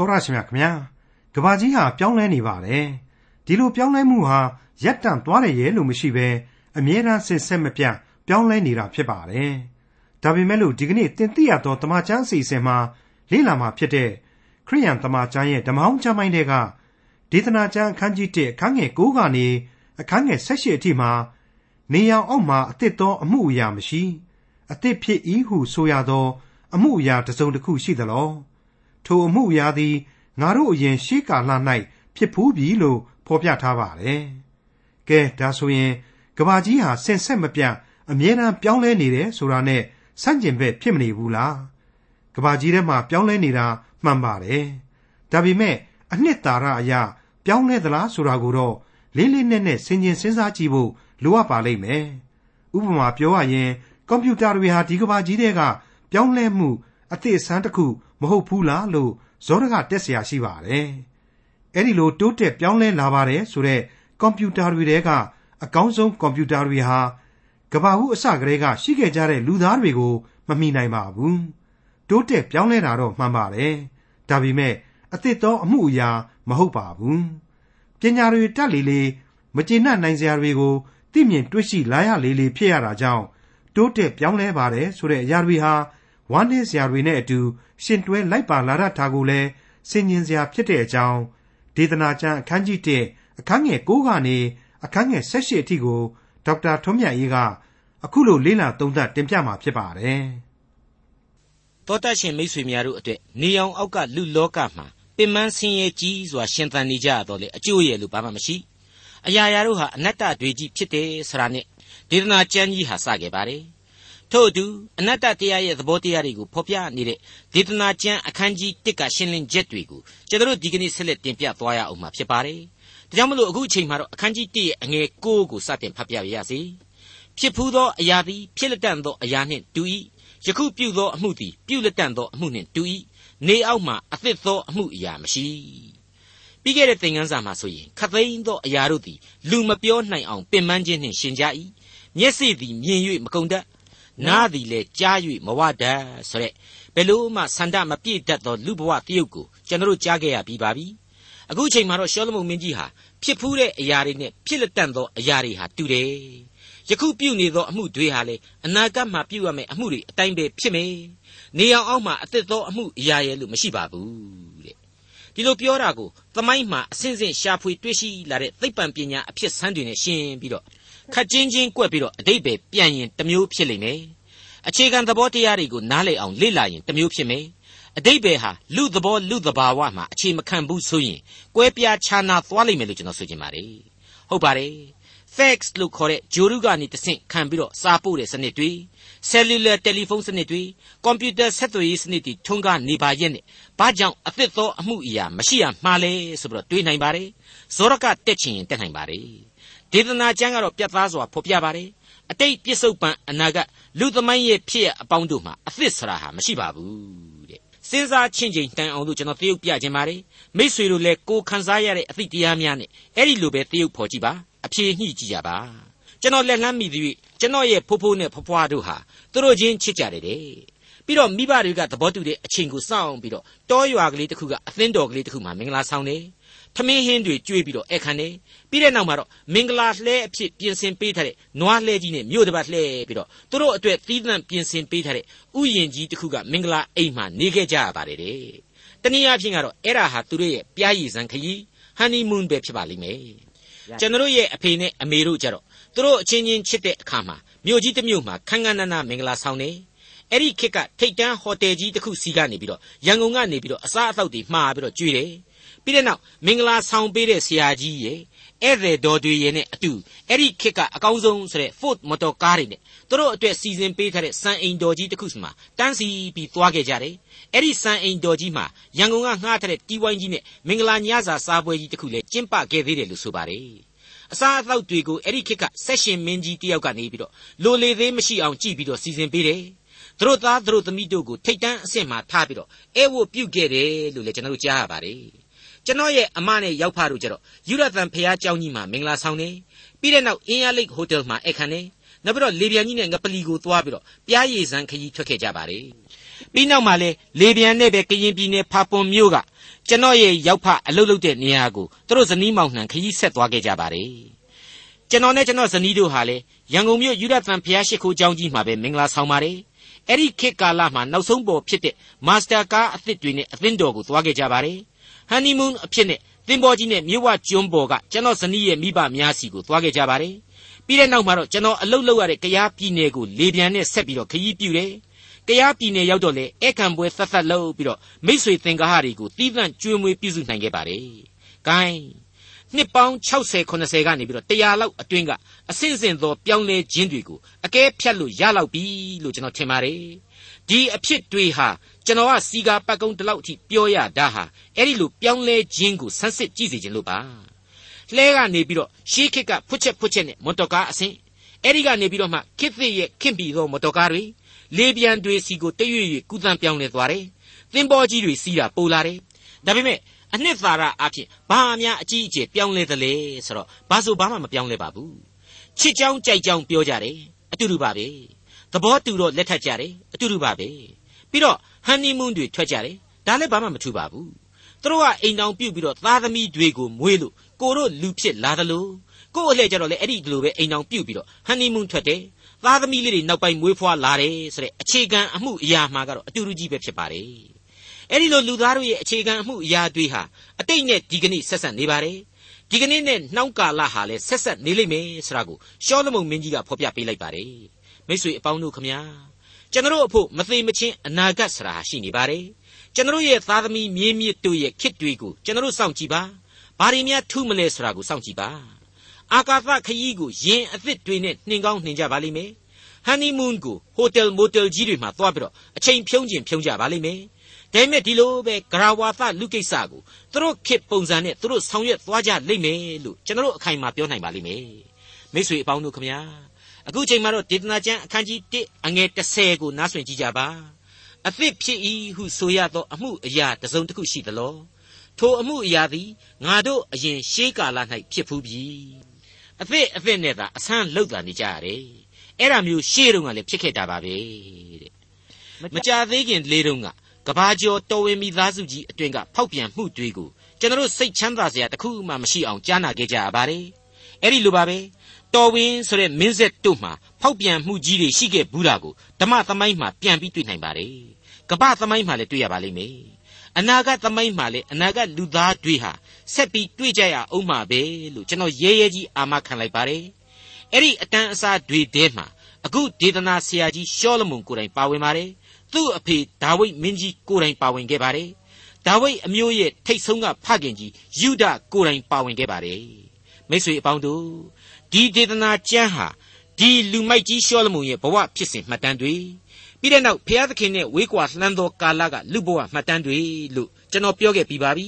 တော်ရရှိမြခင်ဗျာကဘာကြီးဟာပြောင်းလဲနေပါတယ်ဒီလိုပြောင်းလဲမှုဟာရပ်တန့်သွားတယ်ရဲ့လို့မရှိဘဲအမြဲတမ်းဆင်ဆက်မပြတ်ပြောင်းလဲနေတာဖြစ်ပါတယ်ဒါပေမဲ့လို့ဒီကနေ့တင်ပြရသောတမချန်းအစီအစဉ်မှာလေ့လာမှာဖြစ်တဲ့ခရိယန်တမချန်းရဲ့ဓမ္မဟောင်းကျမ်းပိုင်းတွေကဒေသနာကျမ်းအခန်းကြီး1အခန်းငယ်9ကနေအခန်းငယ်18အထိမှာနေရောင်အောက်မှာအသစ်သောအမှုအရာမရှိအသစ်ဖြစ်၏ဟုဆိုရသော အမှုအရာတစ်စုံတစ်ခုရှိသလော ထိုအမှုအရာသည်ငါတို့အရင်ရှေးကာလ၌ဖြစ်ဖူးပြီလို့ဖော်ပြထားပါတယ်။ကဲဒါဆိုရင်ကဘာကြီးဟာဆင်ဆက်မပြတ်အမြဲတမ်းပြောင်းလဲနေတယ်ဆိုတာနဲ့ဆန့်ကျင်ဘက်ဖြစ်မနေဘူးလား။ကဘာကြီးထဲမှာပြောင်းလဲနေတာမှန်ပါတယ်။ဒါပေမဲ့အနှစ်သာရအရပြောင်းလဲသလားဆိုတာကိုတော့လေးလေးနက်နက်ဆင်ခြင်စဉ်းစားကြည့်ဖို့လိုအပ်ပါလိမ့်မယ်။ဥပမာပြောရရင်ကွန်ပျူတာတွေဟာဒီကဘာကြီးတွေကပြောင်းလဲမှုအသစ်အဆန်းတစ်ခု မဟုတ်ဘူးလားလို့ဇောရကတက်เสียရှိပါတယ်။အဲ့ဒီလိုတိုးတက်ပြောင်းလဲလာပါတယ်ဆိုတော့ကွန်ပျူတာတွေတဲကအကောင်းဆုံးကွန်ပျူတာတွေဟာကဘာဟုအစကတည်းကရှိခဲ့ကြတဲ့လူသားတွေကိုမမိနိုင်ပါဘူး။တိုးတက်ပြောင်းလဲတာတော့မှန်ပါတယ်။ဒါပေမဲ့အသစ်သောအမှုအရာမဟုတ်ပါဘူး။ပညာတွေတက်လေလေမကျေနပ်နိုင်စရာတွေကိုသိမြင်တွေ့ရှိလာရလေလေဖြစ်ရတာကြောင့်တိုးတက်ပြောင်းလဲပါတယ်ဆိုတဲ့အရာတွေဟာ ဝမ်းနည်းစရာတွေနဲ့အတူရှင်တွဲလိုက်ပါလာတတ်တာကိုလည်းဆင်ញင်စရာဖြစ်တဲ့အကြောင်းဒေသနာကျမ်းအခန်းကြီး1အခန်းငယ်9ကနေအခန်းငယ်18အထိကိုဒေါက်တာထွန်းမြတ်ရေးကအခုလိုလေ့လာသုံးသပ်တင်ပြมาဖြစ်ပါတယ်။သောတရှင်မိတ်ဆွေများတို့အတွက်နေအောင်အောက်ကလူလောကမှာပင်မဆင်းရဲကြီးစွာရှင်သန်နေကြရတော့လေအကျိုးရည်လို့ဘာမှမရှိ။အရာရာတို့ဟာအနတ္တတွေကြီးဖြစ်တယ်ဆိုတာနဲ့ဒေသနာကျမ်းကြီးဟာစခဲ့ပါတယ်။ ထို့အတူအနတ္တတရားရဲ့သဘောတရားတွေကိုဖော်ပြနေတဲ့ဒေသနာကျမ်းအခန်းကြီး1ကရှင်းလင်းချက်တွေကိုကျွန်တော်ဒီကနေ့ဆက်လက်တင်ပြသွားရအောင်မှာဖြစ်ပါတယ်။ဒါကြောင့်မလို့အခုအချိန်မှာတော့အခန်းကြီး1ရဲ့အငယ်9ကိုစတင်ဖတ်ပြရစေ။ဖြစ်ဖူးသောအရာသည်ဖြစ်လက်တန့်သောအရာနှင့်တူ၏။ယခုပြုသောအမှုသည်ပြုလက်တန့်သောအမှုနှင့်တူ၏။နေအောက်မှာအသစ်သောအမှုအရာမရှိ။ပြီးခဲ့တဲ့သင်ခန်းစာမှာဆိုရင်ခသိန်းသောအရာတို့သည်လူမပြောနိုင်အောင်ပင်ပန်းခြင်းနှင့်ရှင်ကြ၏။မျက်စိသည်မြင်၍မကုန်တတ် နားသည်လည်းကြား၍မဝတတ်ဆိုတဲ့ဘယ်လို့မှဆန္ဒမပြည့်တတ်သောလူဘဝတရုပ်ကိုကျွန်တော်ကြားခဲ့ရပြီးပါပြီအခုချိန်မှာတော့ရှောလမုန်မင်းကြီးဟာဖြစ်ဖူးတဲ့အရာတွေနဲ့ဖြစ်လက်တန့်သောအရာတွေဟာတူတယ်ယခုပြုနေသောအမှုတွေဟာလေအနာဂတ်မှာပြုရမယ့်အမှုတွေအတိုင်းပဲဖြစ်မယ်နေအောင်အောက်မှာအသက်သောအမှုအရာရဲ့လို့မရှိပါဘူးတဲ့ဒီလိုပြောတာကိုသမိုင်းမှာအစဉ်စဉ်ရှာဖွေတွေ့ရှိလာတဲ့သိပ္ပံပညာအဖြစ်ဆန်းတွေနဲ့ရှင်းပြီးတော့ ခက်ချင်းချင်းကွက်ပြီးတော့အတိတ်ပဲပြန်ရင်တစ်မျိုးဖြစ်လိမ့်မယ်အခြေခံသဘောတရားတွေကိုနားလည်အောင်လေ့လာရင်တစ်မျိုးဖြစ်မယ်အတိတ်ပဲဟာလူသဘောလူသဘာဝမှာအခြေမခံဘူးဆိုရင်ကွဲပြားခြားနာသွားလိမ့်မယ်လို့ကျွန်တော်ဆိုချင်ပါတယ်ဟုတ်ပါတယ် fax လို့ခေါ်တဲ့ဂျိုရုကနေတဆင့်ခံပြီးတော့စာပို့တဲ့စနစ်တွေ cellular telephone စနစ်တွေ computer ဆက်သွယ်ရေးစနစ်တွေထွန်းကားနေပါရဲ့နဲ့ဘာကြောင့်အသစ်သောအမှုအရာမရှိရမှာလဲဆိုပြီးတော့တွေးနိုင်ပါတယ်ဇောရကတက်ချင်ရင်တက်နိုင်ပါတယ် ဒေသနာကျမ်းကတော့ပြတ်သားစွာဖော်ပြပါတယ်အတိတ်ပြစ္ဆုတ်ပံအနာဂတ်လူသမိုင်းရဲ့ဖြစ်ရအပေါင်းတို့မှာအသစ်ဆရာဟာမရှိပါဘူးတဲ့စဉ်းစားချင်းချင်းတန်အောင်လို့ကျွန်တော်သရုပ်ပြခြင်းပါတယ်မိษွေတို့လည်းကိုခန်းစားရတဲ့အသည့်တရားများနဲ့အဲ့ဒီလိုပဲသရုပ်ဖော်ကြည့်ပါအဖြေညှိကြည့်ကြပါကျွန်တော်လက်လန်းမိသည်ကျွန်တော်ရဲ့ဖိုးဖိုးနဲ့ဖွားဖွားတို့ဟာသူတို့ချင်းချစ်ကြတယ်တဲ့ပြီးတော့မိဘတွေကသဘောတူတဲ့အချိန်ကိုစောင့်ပြီးတော့တောရွာကလေးတစ်ခုကအသင်းတော်ကလေးတစ်ခုမှာမင်္ဂလာဆောင်တယ် ထမင်းဟင်းတွေကျွေးပြီးတော့အဲ့ခံတယ်ပြီးတဲ့နောက်မှာတော့မင်္ဂလာလှဲအဖြစ်ပြင်ဆင်ပေးထားတဲ့နွားလှဲကြီးနဲ့မြို့တစ်ပတ်လှဲပြီးတော့သူတို့အတွက်သီးသန့်ပြင်ဆင်ပေးထားတဲ့ဥယျင်ကြီးတစ်ခုကမင်္ဂလာအိမ်မှာနေခဲ့ကြရပါတယ်တဲ့တနည်းအားဖြင့်ကတော့အဲ့ဒါဟာသူတို့ရဲ့ပြားရည်စံခရီးဟန်နီမွန်းပဲဖြစ်ပါလိမ့်မယ်ကျွန်တော်ရဲ့အဖေနဲ့အမေတို့ကြတော့သူတို့အချင်းချင်းချစ်တဲ့အခါမှာမြို့ကြီးတစ်မြို့မှာခန်းခန်းနာနာမင်္ဂလာဆောင်နေအဲ့ဒီခေတ်ကထိတ်တန်းဟိုတယ်ကြီးတစ်ခုစီကနေပြီးတော့ရန်ကုန်ကနေပြီးတော့အစားအသောက်တွေမှားပြီးတော့ကျွေးတယ် ပြီးတဲ့နောက်မင်္ဂလာဆောင်ပေးတဲ့ဆရာကြီးရဲ့ဧည့်သည်တော်တွေရဲ့နဲ့အတူအဲ့ဒီခေတ်ကအကောင်းဆုံးဆိုတဲ့ Ford မော်တော်ကားတွေနဲ့သူတို့အတွက်စီစဉ်ပေးထားတဲ့စံအိမ်တော်ကြီးတစ်ခုစီမှာတန်းစီပြီးသွားခဲ့ကြတယ်အဲ့ဒီစံအိမ်တော်ကြီးမှာရန်ကုန်ကငှားထားတဲ့တီးဝိုင်းကြီးနဲ့မင်္ဂလာညစာစားပွဲကြီးတစ်ခုလည်းကျင်းပခဲ့သေးတယ်လို့ဆိုပါတယ်အစားအသောက်တွေကိုအဲ့ဒီခေတ်ကဆက်ရှင်မင်းကြီးတယောက်ကနေပြီးတော့လိုလေသေးမရှိအောင်ကြည့်ပြီးတော့စီစဉ်ပေးတယ်သူတို့သားသူတို့သမီးတို့ကိုထိတ်တန်းအဆင့်မှာထားပြီးတော့အဲဝတ်ပြုတ်ခဲ့တယ်လို့လည်းကျွန်တော်တို့ကြားရပါတယ် ကျွန်တော်ရဲ့အမနဲ့ရောက်ဖားတို့ကျတော့ယူရသန်ဖះเจ้าကြီးမှာမင်္ဂလာဆောင်နေပြီးတဲ့နောက်အင်းရလိတ်ဟိုတယ်မှာအခမ်းနေနောက်ပြီးတော့လေပြန်ကြီးနဲ့ငပလီကိုသွားပြီးတော့ပြားရည်စံခရီးထွက်ခဲ့ကြပါတယ် ပြီးနောက်မှာလဲလေပြန်နဲ့ပဲကရင်ပြည်နယ်ဖာပွန်မြို့ကကျွန်တော်ရဲ့ရောက်ဖအလုပ်လုပ်တဲ့နေရာကိုသူတို့ဇနီးမောင်နှံခရီးဆက်သွားခဲ့ကြပါတယ်ကျွန်တော်နဲ့ကျွန်တော်ဇနီးတို့ဟာလေရန်ကုန်မြို့ယူရသန်ဖျားရှိခိုးကျောင်းကြီးမှာပဲမင်္ဂလာဆောင်ပါတယ်အဲ့ဒီခေတ်ကာလမှာနောက်ဆုံးပေါ်ဖြစ်တဲ့မာစတာကားအသစ်တွေနဲ့အသင်းတော်ကိုသွားခဲ့ကြပါတယ် ဟန်နီမွန်းအဖြစ်နဲ့သင်္ဘောကြီးနဲ့မြို့ဝကျွန်းပေါ်ကကျွန်တော်ဇနီးရဲ့မိဘများစီကိုသွားခဲ့ကြပါတယ်ပြီးတဲ့နောက်မှာတော့ကျွန်တော်အလုပ်လုပ်ရတဲ့ကရားပြည်နယ်ကိုလေပြန်နဲ့ဆက်ပြီးတော့ခရီးပြူတယ်ကရားပြည်နယ်ရောက်တော့လေဧကန်ပွဲသက်သက်လုပ်ပြီးတော့မိษွေသင်္ကားတွေကိုတီးသန့်ကျွေးမွေးပြုစုနိုင်ခဲ့ပါတယ်။ gain နှစ်ပေါင်း60 80ကနေပြီးတော့100လောက်အတွင်းကအဆင့်ဆင့်သောပြောင်းလဲခြင်းတွေကိုအကဲဖြတ်လို့ရလောက်ပြီလို့ကျွန်တော်ထင်ပါတယ်။ဒီအဖြစ်တွေဟာ ကျွန်တော်ကစီကာပတ်ကုန်းတလောက်အထိပြောရတာဟာအဲ့ဒီလိုပြောင်းလဲခြင်းကိုဆန်းစစ်ကြည့်စေခြင်းလို့ပါ။လှဲကနေပြီးတော့ရှေးခေတ်ကဖွက်ချက်ဖွက်ချက်နဲ့မော်တော်ကားအဆင့်အဲ့ဒီကနေပြီးတော့မှခေတ်သစ်ရဲ့ခင်ပြီးသောမော်တော်ကားတွေလေပြန်တွေစီကိုတရွေ့ရွေ့ကူးသန်းပြောင်းလဲသွားတယ်။သင်္ဘောကြီးတွေစီးတာပိုလာတယ်။ဒါပေမဲ့အနှစ်သာရအဖြစ်ဘာများအကြီးအကျယ်ပြောင်းလဲသလဲဆိုတော့ဘာဆိုဘာမှမပြောင်းလဲပါဘူး။ချစ်ကြောင်းကြိုက်ကြောင်းပြောကြတယ်အတူတူပါပဲ။သဘောတူတော့လက်ထပ်ကြတယ်အတူတူပါပဲ။ပြီးတော့ ဟန်နီမွန်းတွေထွက်ကြတယ်ဒါလည်းဘာမှမထူပါဘူး။သူတို့ကအိမ်တောင်ပြုတ်ပြီးတော့သားသမီးတွေကိုမွေးလို့ကိုတို့လူဖြစ်လာသလိုကို့အလှည့်ကြတော့လေအဲ့ဒီလိုပဲအိမ်တောင်ပြုတ်ပြီးတော့ဟန်နီမွန်းထွက်တယ်သားသမီးလေးတွေနောက်ပိုင်းမွေးဖွားလာတယ်ဆိုတဲ့အခြေခံအမှုအရာမှာကတော့အတူတူကြီးပဲဖြစ်ပါတယ်အဲ့ဒီလိုလူသားတို့ရဲ့အခြေခံအမှုအရာတွေဟာအတိတ်နဲ့ဒီကနေ့ဆက်ဆက်နေပါတယ်ဒီကနေ့နဲ့နှောင်းကာလဟာလည်းဆက်ဆက်နေလိမ့်မယ်ဆိုတာကိုရှောလမုန်မင်းကြီးကဖော်ပြပေးလိုက်ပါတယ်မိတ်ဆွေအပေါင်းတို့ခမညာ ကျွန်တော်အဖို့မသေးမချင်းအနာဂတ်ဆိုတာရှိနေပါတယ်ကျွန်တော်ရဲ့သားသမီးမြေးမြစ်တို့ရဲ့ခစ်တွေကိုကျွန်တော်စောင့်ကြည့်ပါဘာတွေများထူးမလဲဆိုတာကိုစောင့်ကြည့်ပါအာကာသခရီးကိုယင်အသစ်တွေနဲ့နှင်ကောင်းနှင်ကြပါလိမ့်မယ်ဟန်နီမွန်းကိုဟိုတယ်မိုတယ်ကြီးတွေမှာသွားပြီးတော့အချိန်ဖြုံးခြင်းဖြုံးကြပါလိမ့်မယ်ဒါပေမဲ့ဒီလိုပဲဂရဝါသလူကိစ္စကိုသူတို့ခေတ်ပုံစံနဲ့သူတို့ဆောင်ရွက်သွားကြလိမ့်မယ်လို့ကျွန်တော်အခိုင်အမာပြောနိုင်ပါလိမ့်မယ်မိတ်ဆွေအပေါင်းတို့ခမညာ အခုချိန်မှာတော့ဒေသနာကျမ်းအခန်းကြီး1အငယ်30ကိုနားဆွင့်ကြည့်ကြပါအသစ်ဖြစ်၏ဟုဆိုရသော အမှုအရာတစ်စုံတစ်ခုရှိသလောထိုအမှုအရာသည်ငါတို့အရင်ရှေးကာလ၌ဖြစ်ဖူးပြီအသစ်အသစ်နဲ့သာအဆန်းလောက်တာနေကြရတယ်အဲ့ဒါမျိုးရှေးတုန်းကလည်းဖြစ်ခဲ့တာပါပဲတဲ့မကြသေးခင်လေးတုန်းကကဘာကျော်တော်ဝင်မိသားစုကြီးအတွင်ကဖောက်ပြန်မှုတွေကိုကျွန်တော်စိတ်ချမ်းသာစရာတခုမှမရှိအောင်ကြားနာခဲ့ကြရပါတယ်အဲ့ဒီလိုပါပဲ တော်ဝင်ဆိုတဲ့မင်းဆက်တို့မှာဖောက်ပြန်မှုကြီးတွေရှိခဲ့ဘူးတာကိုဓမ္မသမိုင်းမှာပြန်ပြီးတွေ့နိုင်ပါတယ်ကပ္ပသမိုင်းမှာလည်းတွေ့ရပါလိမ့်မယ်အနာဂတ်သမိုင်းမှာလည်းအနာဂတ်လူသားတွေဟာဆက်ပြီးတွေ့ကြရအောင်မှာပဲလို့ကျွန်တော်ရဲရဲကြီးအာမခံလိုက်ပါတယ်အဲ့ဒီအတန်းအစားတွေထဲမှာအခုဒေသနာဆရာကြီးရှောလမုန်ကိုယ်တိုင်ပါဝင်ပါတယ်သူ့အဖေဒါဝိဒ်မင်းကြီးကိုယ်တိုင်ပါဝင်ခဲ့ပါတယ်ဒါဝိဒ်အမျိုးရဲ့ထိတ်ဆုံးကဖခင်ကြီးယူဒကိုယ်တိုင်ပါဝင်ခဲ့ပါတယ်မိတ်ဆွေအပေါင်းတို့ ဒီဒေသနာကျမ်းဟာဒီလူမိုက်ကြီးရှောလမုန်ရဲ့ဘဝဖြစ်စဉ်မှတ်တမ်းတွေပြီးတဲ့နောက်ဘုရားသခင်နဲ့ဝေးကွာလှမ်းသောကာလကလူဘဝမှတ်တမ်းတွေလို့ကျွန်တော်ပြောခဲ့ပြီးပါပြီ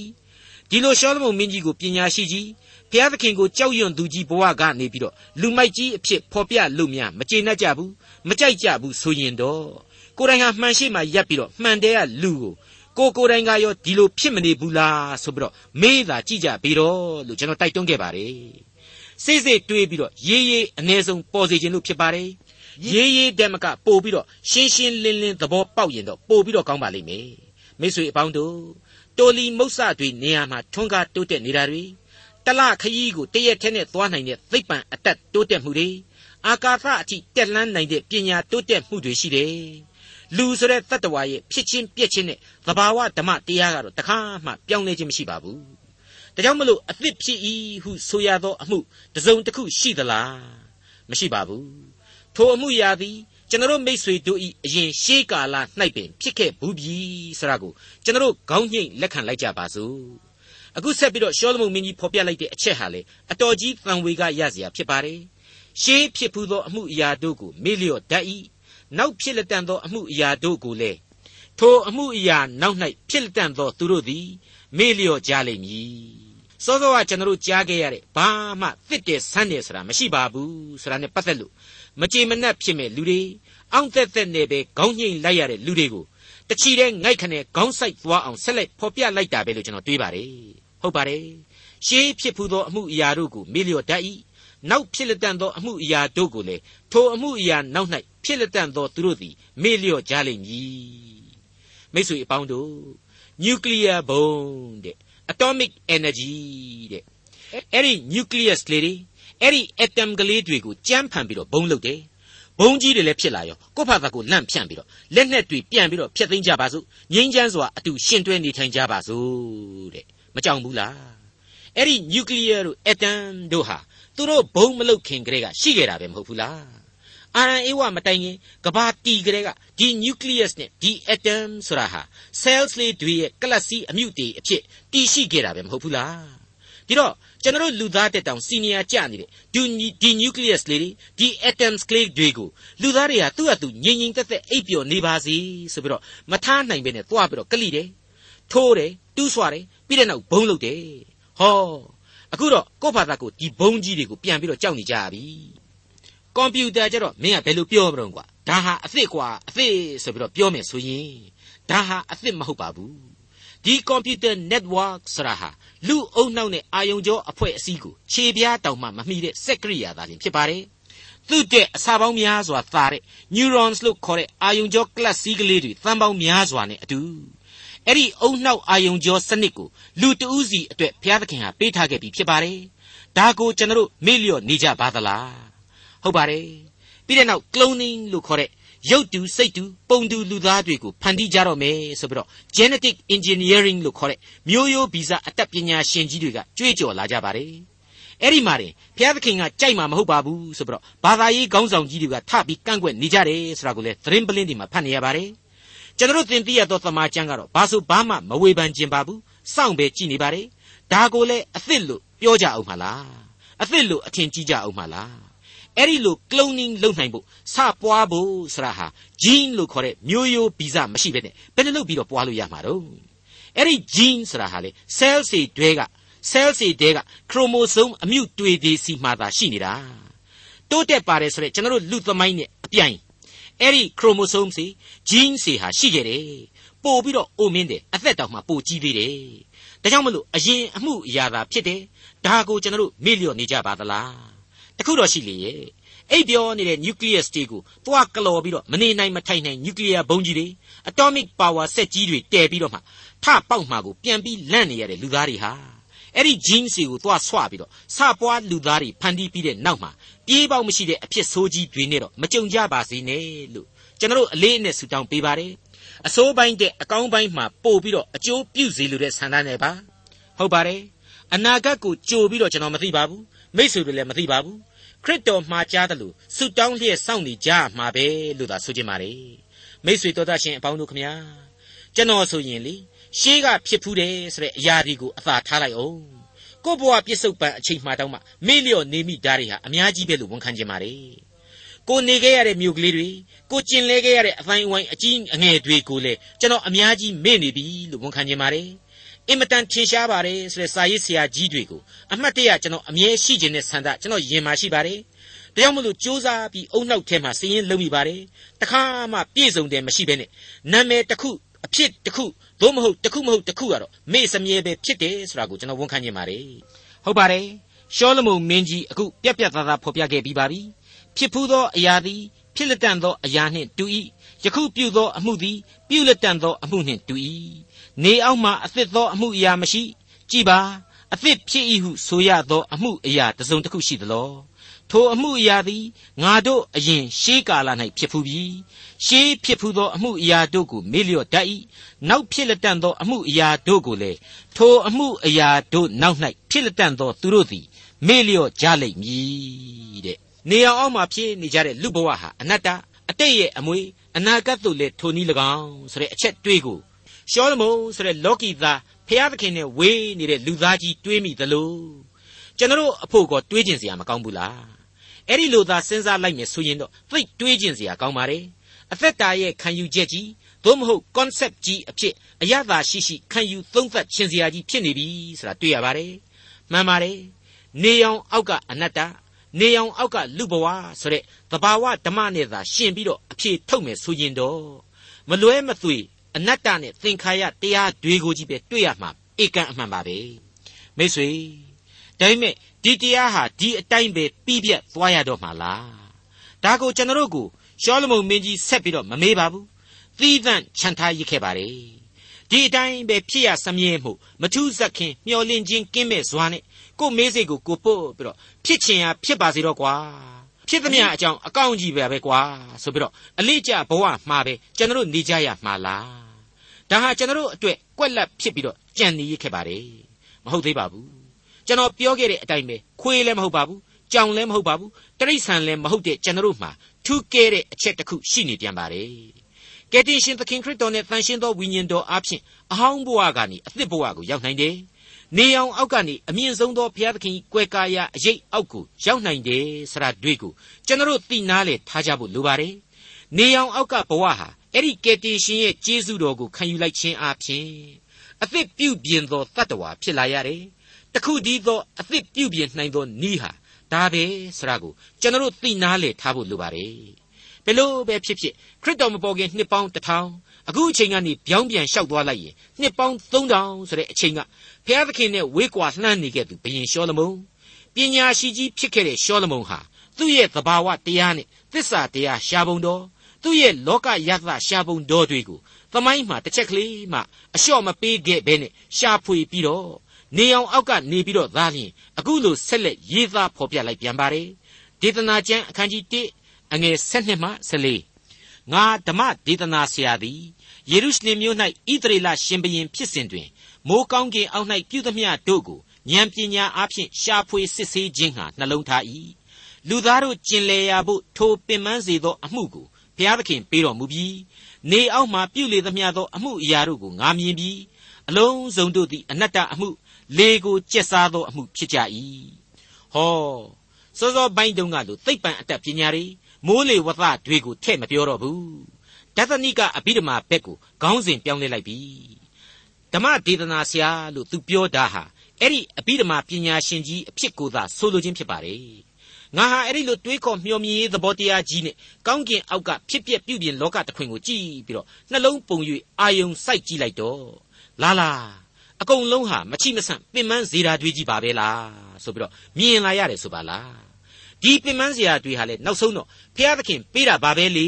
ဒီလိုရှောလမုန်မင်းကြီးကိုပညာရှိကြီးဘုရားသခင်ကိုကြောက်ရွံ့သူကြီးဘဝကနေပြီးတော့လူမိုက်ကြီးအဖြစ်ဖော်ပြလို့များမကျေနပ်ကြဘူးမကြိုက်ကြဘူးဆိုရင်တော့ကိုယ်တိုင်ဟာမှန်ရှိမှရပ်ပြီးတော့မှန်တဲ့ကလူကိုကိုကိုယ်တိုင်ကရောဒီလိုဖြစ်မနေဘူးလားဆိုပြီးတော့မေးတာကြည့်ကြပြီးတော့လို့ကျွန်တော်တိုက်တွန်းခဲ့ပါတယ် စိစိတွေးပြီးတော့ရေးရေးအ ਨੇ ဆုံးပေါ်စေခြင်းလို့ဖြစ်ပါတယ်ရေးရေးတက်မကပို့ပြီးတော့ရှင်းရှင်းလင်းလင်းသဘောပေါက်ရင်တော့ပို့ပြီးတော့ကောင်းပါလိမ့်မယ်မိတ်ဆွေအပေါင်းတို့တိုလီမုတ်ဆတွေနေရာမှာထွန်းကားတိုးတက်နေတာတွေတလခရီးကိုတရက်ထဲနဲ့သွားနိုင်တဲ့သိပ္ပံအတက်တိုးတက်မှုတွေအာကာသအထိတက်လှမ်းနိုင်တဲ့ပညာတိုးတက်မှုတွေရှိတယ်လူဆိုတဲ့တတ္တဝါရဲ့ဖြစ်ချင်းပြက်ချင်းနဲ့သဘာဝဓမ္မတရားကတော့တခါမှပြောင်းလဲခြင်းမရှိပါဘူး ဒါကြောင့်မလို့အသစ်ဖြစ်၏ဟုဆိုရသောအမှုတစုံတစ်ခုရှိသလားမရှိပါဘူးထိုအမှုရာသည်ကျွန်တော်မိษွေတို့ဤအရင်ရှေးကာလ၌ပင်ဖြစ်ခဲ့ဘူးပြီဆိုတာကိုကျွန်တော်ခေါင်းညှိတ်လက်ခံလိုက်ကြပါစို့အခုဆက်ပြီးတော့ရှောလမုန်မင်းကြီးဖော်ပြလိုက်တဲ့အချက်ဟာလေအတော်ကြီးတန်ဝေကရစရာဖြစ်ပါတယ်ရှေးဖြစ်ဖူးသောအမှုအရာတို့ကိုမေ့လျော့တတ်၏နောက်ဖြစ်လက်တန်သောအမှုအရာတို့ကိုလည်းထိုအမှုအရာနောက်၌ဖြစ်လက်တန်သောသူတို့သည်မေ့လျော့ကြလိမ့်မည် စောစောကကျွန်တော်တို့ကြားခဲ့ရတဲ့ဘာမှတစ်တယ်ဆန်းတယ်ဆိုတာမရှိပါဘူးဆိုတာနဲ့ပတ်သက်လို့မကြေမနက်ဖြစ်မဲ့လူတွေအောင့်သက်သက်နဲ့ပဲခေါင်းညှိလိုက်ရတဲ့လူတွေကိုတချီတဲ့ငိုက်ခနဲ့ခေါင်းဆိုင်သွားအောင်ဆက်လက်ဖော်ပြလိုက်တာပဲလို့ကျွန်တော်တွေးပါတယ်ဟုတ်ပါတယ်ရှေးဖြစ်ဖူးသောအမှုအရာတို့ကိုမေ့လျော့တတ်၏နောက်ဖြစ်လက်တန်သောအမှုအရာတို့ကိုလည်းထိုအမှုအရာနောက်၌ဖြစ်လက်တန်သောသူတို့သည်မေ့လျော့ကြလိမ့်မည်မိတ်ဆွေအပေါင်းတို့ nuclear ဘုံတဲ့ atomic energy တဲ့အဲ့ဒီ nucleus ကလေးတွေအဲ့ဒီ atom ကလေးတွေကိုကြမ်းဖန်ပြီးတော့ဘုံလုပ်တယ်ဘုံကြီးတွေလည်းဖြစ်လာရောကိုယ့်ဘာသာကိုလန့်ဖြန့်ပြီးတော့လက်နဲ့တွေပြန်ပြီးတော့ဖျက်သိမ်းကြပါစို့ငြိမ်းချမ်းစွာအတူရှင်တွဲနေထိုင်ကြပါစို့တဲ့မကြောက်ဘူးလားအဲ့ဒီ nuclear တို့ atom တို့ဟာသူတို့ဘုံမလုတ်ခင်ကလေးကရှိခဲ့တာပဲမဟုတ်ဘူးလား အာရန်အေဝမတိုင်ခင်ကဘာတီကလေးကဒီ nucleus နဲ့ဒီ atom ဆိုတာဟာ cells လေးတွေရဲ့ကလပ်စီအမြုပ်တွေအဖြစ်တည်ရှိခဲ့တာပဲမဟုတ်ဘူးလားဒီတော့ကျွန်တော်လူသားတက်တောင်စီနီယာကြနေတဲ့ဒီဒီ nucleus လေးတွေဒီ atoms ကလေးတွေကိုလူသားတွေကသူ့အတူငြိမ်ငြိမ်သက်သက်အိပ်ပျော်နေပါစေဆိုပြီးတော့မထားနိုင်ပဲနဲ့သွားပြီးတော့ကလိတယ်ထိုးတယ်တူးဆွာတယ်ပြီးတဲ့နောက်ဘုံလုပ်တယ်ဟောအခုတော့ကိုယ့်ဘာသာကိုဒီဘုံကြီးတွေကိုပြန်ပြီးတော့ကြောက်နေကြပြီ ကွန်ပျူတာကျတော့မင်းကဘယ်လိုပြောမလို့ကွာဒါဟာအစ်စ်ကွာအစ်စ်ဆိုပြီးတော့ပြောမယ်ဆိုရင်ဒါဟာအစ်စ်မဟုတ်ပါဘူးဒီကွန်ပျူတာ network ဆိုတာဟာလူအုံနှောက်နဲ့အာယုံကြောအဖွဲ့အစည်းကိုခြေပြားတောင်မှမမိတဲ့စက်ကရိယာသာလျှင်ဖြစ်ပါတယ်သူ့တဲ့အစာပေါင်းများစွာသာတဲ့ neurons လို့ခေါ်တဲ့အာယုံကြောကလပ်စည်းကလေးတွေသံပေါင်းများစွာနဲ့အတူအဲ့ဒီအုံနှောက်အာယုံကြောစနစ်ကိုလူတဦးစီအတွက်ဘုရားသခင်ဟာပေးထားခဲ့ပြီးဖြစ်ပါတယ်ဒါကိုကျွန်တော်တို့မေ့လျော့နေကြပါသလား ဟုတ်ပါတယ်ပြီးတဲ့နောက် cloning လို့ခေါ်တဲ့ရုပ်တူစိတ်တူပုံတူလူသားတွေကိုဖန်တီးကြတော့မယ်ဆိုပြီးတော့ genetic engineering လို့ခေါ်တဲ့မျိုးရိုးဗီဇအတတ်ပညာရှင်ကြီးတွေကကြွေးကြော်လာကြပါတယ်အဲ့ဒီမှာတင်ဘုရားသခင်ကကြိုက်မှာမဟုတ်ပါဘူးဆိုပြီးတော့ဘာသာရေးခေါင်းဆောင်ကြီးတွေကထပြီးကန့်ကွက်နေကြတယ်ဆိုတာကိုလည်းသတင်းပလင်းတွေမှာဖတ်နေရပါတယ်ကျွန်တော်တို့သင်သိရသောသမာကျမ်းကတော့ဘာဆိုဘာမှမဝေဖန်ခြင်းပါဘူးစောင့်ပဲကြည်နေပါတယ်ဒါကိုလည်းအသစ်လို့ပြောကြအောင်မလားအသစ်လို့အထင်ကြီးကြအောင်မလား အဲ့ဒီလို cloning လုပ်နိုင်ဖို့စပွားဖို့ဆိုတာဟာ gene လို့ခေါ်တဲ့မျိုးရိုးဗီဇမရှိဘဲနဲ့ဘယ်လိုလုပ်ပြီးတော့ပွားလို့ရမှာတော့အဲ့ဒီ gene ဆိုတာဟာလေ cell တွေတွဲက cell တွေတဲက chromosome အမြုပ်တွေတွေစီမှာသာရှိနေတာတိုးတက်ပါတယ်ဆိုတဲ့ကျွန်တော်တို့လူသမိုင်းနဲ့အပြိုင်အဲ့ဒီ chromosome စီ gene စီဟာရှိခဲ့တယ်ပို့ပြီးတော့အိုမင်းတယ်အသက်တောင်မှပိုကြီးသေးတယ်ဒါကြောင့်မလို့အရင်အမှုအရာသာဖြစ်တယ်ဒါကိုကျွန်တော်တို့မေ့လျော့နေကြပါသလား တခုတော့ရှိလေရဲ့အိပ်ပြောနေတဲ့ nucleus တွေကိုတွားကလော်ပြီးတော့မနေနိုင်မထိုင်နိုင် nuclear ဘုံးကြီးတွေ atomic power စက်ကြီးတွေတည်ပြီးတော့မှထပေါက်မှာကိုပြန်ပြီးလန့်နေရတဲ့လူသားတွေဟာအဲ့ဒီ genes တွေကိုတွားဆွပြီးတော့စပွားလူသားတွေဖန်တီးပြီးတဲ့နောက်မှာပြေးပေါက်မရှိတဲ့အဖြစ်ဆိုးကြီးတွေနဲ့တော့မကြုံကြပါစေနဲ့လို့ကျွန်တော်တို့အလေးအနက်ဆူတောင်းပေးပါတယ်အစိုးပိုင်းတဲ့အကောင်းပိုင်းမှာပို့ပြီးတော့အကျိုးပြုစေလိုတဲ့ဆန္ဒနဲ့ပါဟုတ်ပါတယ်အနာဂတ်ကိုကြိုပြီးတော့ကျွန်တော်မသိပါဘူး မိတ်ဆွေတွေလည်းမသိပါဘူးခရစ်တော်မှာကြားတယ်လို့ဆုတောင်းလျက်စောင့်နေကြမှာပဲလို့သာဆိုချင်ပါတယ်မိတ်ဆွေတော်သားရှင်အပေါင်းတို့ခမညာကျွန်တော်ဆိုရင်လေရှေးကဖြစ်ဖူးတယ်ဆိုတဲ့အရာတွေကိုအသာထားလိုက်အောင်ကို့ဘဝပြစ္ဆုတ်ပံအချိန်မှတောင်းမှမေ့လျော့နေမိတာတွေဟာအများကြီးပဲလို့ဝန်ခံချင်ပါတယ်ကိုနေခဲ့ရတဲ့မြို့ကလေးတွေကိုကျင်လဲခဲ့ရတဲ့အတိုင်းအဝိုင်းအကြီးအငယ်တွေကိုလည်းကျွန်တော်အများကြီးမေ့နေပြီလို့ဝန်ခံချင်ပါတယ် အင်မတန်ထင်ရှားပါတယ်ဆိုတဲ့စာရေးဆရာကြီးတွေကိုအမှတ်တရကျွန်တော်အမြဲရှိခြင်းနဲ့ဆန္ဒကျွန်တော်ယင်မှာရှိပါတယ်။ဒါကြောင့်မလို့စ조사ပြီးအုံနောက်ထဲမှာစည်ရင်လုံးမိပါတယ်။တခါမှပြည့်စုံတယ်မရှိဘဲနဲ့နာမည်တစ်ခုအဖြစ်တစ်ခုသို့မဟုတ်တစ်ခုမဟုတ်တစ်ခုကတော့မေ့စမြဲပဲဖြစ်တယ်ဆိုတာကိုကျွန်တော်ဝန်ခံခြင်းပါတယ်။ဟုတ်ပါတယ်။ရှောလမုန်မင်းကြီးအခုပြက်ပြက်သားသားဖော်ပြခဲ့ပြီးပါပြီ။ဖြစ်ဖူးသောအရာသည်ဖြစ်လက်တန်သောအရာနှင့်တူ၏ ယခုပြုသောအမှုသည်ပြုလက်တန်သောအမှုနှင့်တူ၏နေအောက်မှအသစ်သောအမှုအရာမရှိကြည်ပါအသစ်ဖြစ်၏ဟုဆိုရသောအမှုအရာတစ်စုံတစ်ခုရှိသလောထိုအမှုအရာသည်ငါတို့အရင်ရှေးကာလ၌ဖြစ်ဖူးပြီရှေးဖြစ်ဖူးသောအမှုအရာတို့ကိုမေ့လျော့တတ်၏နောက်ဖြစ်လက်တန်သောအမှုအရာတို့ကိုလည်းထိုအမှုအရာတို့နောက်၌ဖြစ်လက်တန်သောသူတို့သည်မေ့လျော့ကြလိမ့်မည်တဲ့နေအောင်အောက်မှာဖြစ်နေကြတဲ့လူဘဝဟာအနတ္တအတိတ်ရဲ့အမွေ အနာဂတ်တို့လည်းထိုနည်း၎င်းဆိုတဲ့အချက်တွေးကိုရှောလမုန်ဆိုတဲ့လောကီသားဖျားသခင်နဲ့ဝေးနေတဲ့လူသားကြီးတွေးမိသလိုကျွန်တော်အဖို့ကတွေးကျင်စရာမကောင်းဘူးလားအဲ့ဒီလိုသာစဉ်းစားလိုက်မယ်ဆိုရင်တော့သိတွေးကျင်စရာကောင်းပါတယ်အသက်တာရဲ့ခံယူချက်ကြီးသို့မဟုတ် concept ကြီးအဖြစ်အရသာရှိရှိခံယူသုံးသပ်ခြင်းစရာကြီးဖြစ်နေပြီဆိုတာတွေ့ရပါတယ်မှန်ပါတယ်နေအောင်အောက်ကအနတ္တ နေအောင်အောက်ကလူဘဝဆိုတဲ့သဘာဝဓမ္မနဲ့သာရှင်ပြီးတော့အဖြေထုတ်မယ်ဆိုရင်တော့မလွဲမသွေအနတ္တနဲ့သင်္ခါရတရားတွေကိုကြီးပဲတွေ့ရမှာဧကန်အမှန်ပါပဲမိတ်ဆွေဒါပေမဲ့ဒီတရားဟာဒီအတိုင်းပဲပြီးပြတ်သွားရတော့မှာလားဒါကိုကျွန်တော်တို့ကိုရှောလမုန်မင်းကြီးဆက်ပြီးတော့မမေးပါဘူးသီးသန့်ခြံထားရစ်ခဲ့ပါတယ်ဒီအတိုင်းပဲဖြစ်ရစမြဲမှုမထူးဇက်ခင်မျောလင့်ခြင်းကင်းမဲ့စွာနဲ့ ကိုမေးစိတ်ကိုကိုပို့ပြီးတော့ဖြစ်ချင်ရဖြစ်ပါစေတော့ကွာဖြစ်သမျှအကြောင်းအကောင့်ကြီးပဲပဲကွာဆိုပြီးတော့အလေးကျဘဝမှာပဲကျွန်တော်နေကြရမှာလားဒါဟာကျွန်တော်အတွက်ကွက်လက်ဖြစ်ပြီးတော့ကြံနေရခဲ့ပါတယ်မဟုတ်သေးပါဘူးကျွန်တော်ပြောခဲ့တဲ့အတိုင်းပဲခွေးလည်းမဟုတ်ပါဘူးကြောင်လည်းမဟုတ်ပါဘူးတရိษံလည်းမဟုတ်တဲ့ကျွန်တော်မှာထူးကဲတဲ့အချက်တစ်ခုရှိနေပြန်ပါတယ်ကယ်တင်ရှင်သခင်ခရစ်တော်နဲ့တန်ရှင်းသောဝိညာဉ်တော်အဖျင်အဟောင်းဘဝကနေအသစ်ဘဝကိုရောက်နိုင်တယ် နေအောင်အောက်ကနေအမြင့်ဆုံးသောဘုရားသခင်ကွယ်ကာယအရေးအောက်ကိုရောက်နိုင်တယ်ဆရာတွေ့ကိုကျွန်တော်သိနာလေထားကြဖို့လိုပါတယ်နေအောင်အောက်ကဘဝဟာအဲ့ဒီကယ်တင်ရှင်ရဲ့ကျေးဇူးတော်ကိုခံယူလိုက်ခြင်းအပြင်အသစ်ပြုပြင်သောတတ္တဝါဖြစ်လာရတယ်တခုတည်းသောအသစ်ပြုပြင်နိုင်သောဤဟာဒါပဲဆရာကိုကျွန်တော်သိနာလေထားဖို့လိုပါတယ်ဘယ်လို့ပဲဖြစ်ဖြစ်ခရစ်တော်မပေါ်ခင်နှစ်ပေါင်းတစ်ထောင် အခုအချိန်ကနေပြောင်းပြန်လျှောက်သွားလိုက်ရင်နှစ်ပေါင်း3000ဆိုတဲ့အချိန်ကဘုရားသခင်နဲ့ဝေးကွာလှမ်းနေခဲ့သူဘုရင်ရှောလမုန်ပညာရှိကြီးဖြစ်ခဲ့တဲ့ရှောလမုန်ဟာသူ့ရဲ့သဘာဝတရားနဲ့သစ္စာတရားရှားပုံတော်သူ့ရဲ့လောကယတရှားပုံတော်တွေကိုသမိုင်းမှာတစ်ချက်ကလေးမှအလျှော့မပေးခဲ့ဘဲနဲ့ရှားဖွေပြီးတော့နေအောင်အောက်ကနေပြီးတော့သားလျင်အခုလိုဆက်လက်ရေးသားဖော်ပြလိုက်ပြန်ပါတယ်ဒေသနာကျမ်းအခန်းကြီး1အငယ်7မှ14 ငါဓမ္မဒေသနာဆရာသည်ယေရုရှလင်မြို့၌ဣသရေလရှင်ဘရင်ဖြစ်စဉ်တွင်မိုးကောင်းကင်အောက်၌ပြုသမျှတို့ကိုဉာဏ်ပညာအဖျင်ရှာဖွေစစ်ဆေးခြင်းဟာနှလုံးထား၏လူသားတို့ကျင်လည်ရဖို့ထိုပင်ပန်းစေသောအမှုကိုဘုရားသခင်ပေးတော်မူပြီးနေအောက်မှပြုလေသမျှသောအမှုအရာတို့ကိုငါမြင်ပြီးအလုံးစုံတို့သည်အနတ္တအမှုလေကိုကျက်စားသောအမှုဖြစ်ကြ၏ဟောစောစောပိုင်းတုန်းကလိုသိပ္ပံအတတ်ပညာတွေ မိုးလေဝသတွေကိုထဲ့မပြောတော့ဘူးဒသနိကအဘိဓမ္မာဘက်ကိုခေါင်းစဉ်ပြောင်းလဲလိုက်ပြီဓမ္မဒေသနာဆရာလို့သူပြောတာဟာအဲ့ဒီအဘိဓမ္မာပညာရှင်ကြီးအဖြစ်ကိုသာဆိုလိုခြင်းဖြစ်ပါတယ်ငါဟာအဲ့ဒီလိုတွေးခေါ်မျှော်မြင်ရေးသဘောတရားကြီးနဲ့ကောင်းကင်အောက်ကဖြစ်ပျက်ပြုပြင်လောကတစ်ခွင်ကိုကြည့်ပြီးတော့နှလုံးပုံ၍အာယုံစိုက်ကြည့်လိုက်တော့လာလာအကုန်လုံးဟာမချိမဆန့်ပင်ပန်းစေတာတွေးကြည့်ပါပဲလားဆိုပြီးတော့မြင်လာရတယ်ဆိုပါလား ဒီပင်ပန်းစရာတွေဟာလေနောက်ဆုံးတော့ဖျားသခင်ပေးတာပါပဲလေ